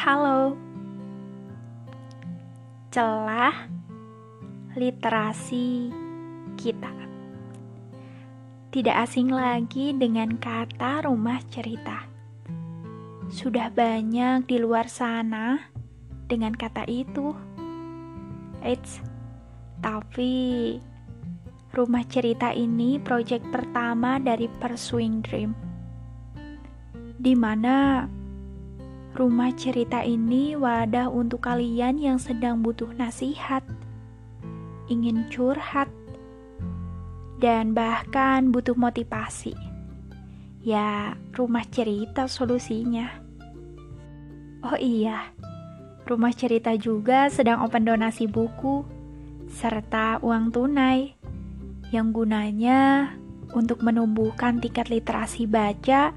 Halo. Celah literasi kita. Tidak asing lagi dengan kata rumah cerita. Sudah banyak di luar sana dengan kata itu. Eits, tapi rumah cerita ini proyek pertama dari Pursuing Dream. Di mana rumah cerita ini wadah untuk kalian yang sedang butuh nasihat, ingin curhat, dan bahkan butuh motivasi. Ya, rumah cerita solusinya. Oh iya, rumah cerita juga sedang open donasi buku serta uang tunai yang gunanya untuk menumbuhkan tingkat literasi baca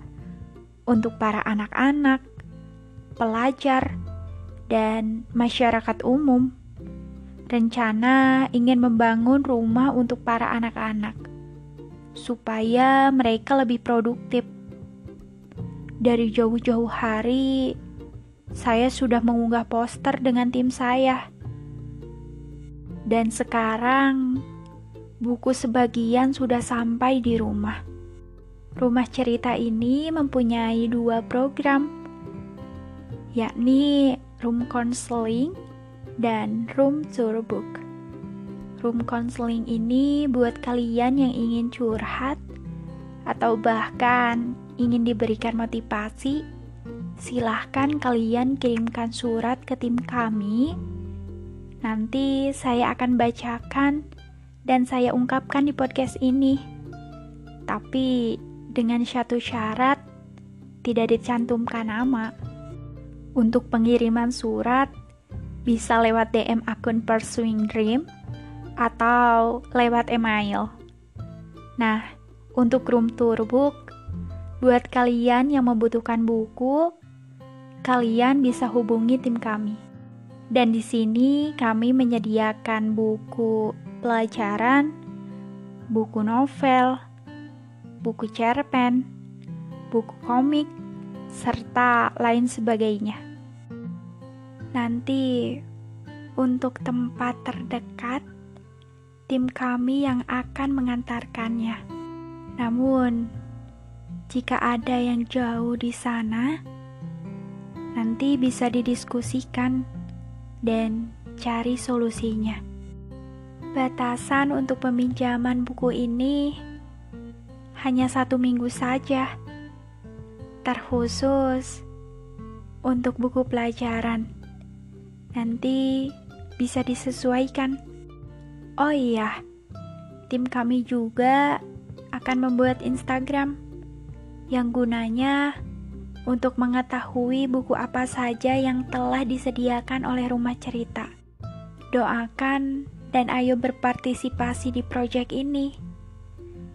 untuk para anak-anak, pelajar, dan masyarakat umum rencana ingin membangun rumah untuk para anak-anak supaya mereka lebih produktif. Dari jauh-jauh hari, saya sudah mengunggah poster dengan tim saya. Dan sekarang, buku sebagian sudah sampai di rumah. Rumah cerita ini mempunyai dua program, yakni room counseling dan room tour book. Room counseling ini buat kalian yang ingin curhat atau bahkan ingin diberikan motivasi, silahkan kalian kirimkan surat ke tim kami. Nanti saya akan bacakan dan saya ungkapkan di podcast ini. Tapi dengan satu syarat, tidak dicantumkan nama. Untuk pengiriman surat, bisa lewat DM akun Pursuing Dream atau lewat email. Nah, untuk room tour book, buat kalian yang membutuhkan buku, kalian bisa hubungi tim kami. Dan di sini kami menyediakan buku pelajaran, buku novel, buku cerpen, buku komik, serta lain sebagainya. Nanti, untuk tempat terdekat, tim kami yang akan mengantarkannya. Namun, jika ada yang jauh di sana, nanti bisa didiskusikan dan cari solusinya. Batasan untuk peminjaman buku ini hanya satu minggu saja, terkhusus untuk buku pelajaran nanti bisa disesuaikan. Oh iya, tim kami juga akan membuat Instagram yang gunanya untuk mengetahui buku apa saja yang telah disediakan oleh rumah cerita. Doakan dan ayo berpartisipasi di proyek ini.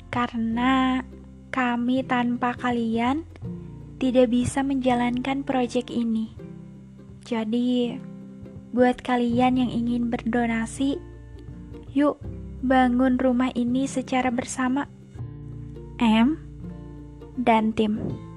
Karena kami tanpa kalian tidak bisa menjalankan proyek ini. Jadi, Buat kalian yang ingin berdonasi, yuk bangun rumah ini secara bersama. M dan tim.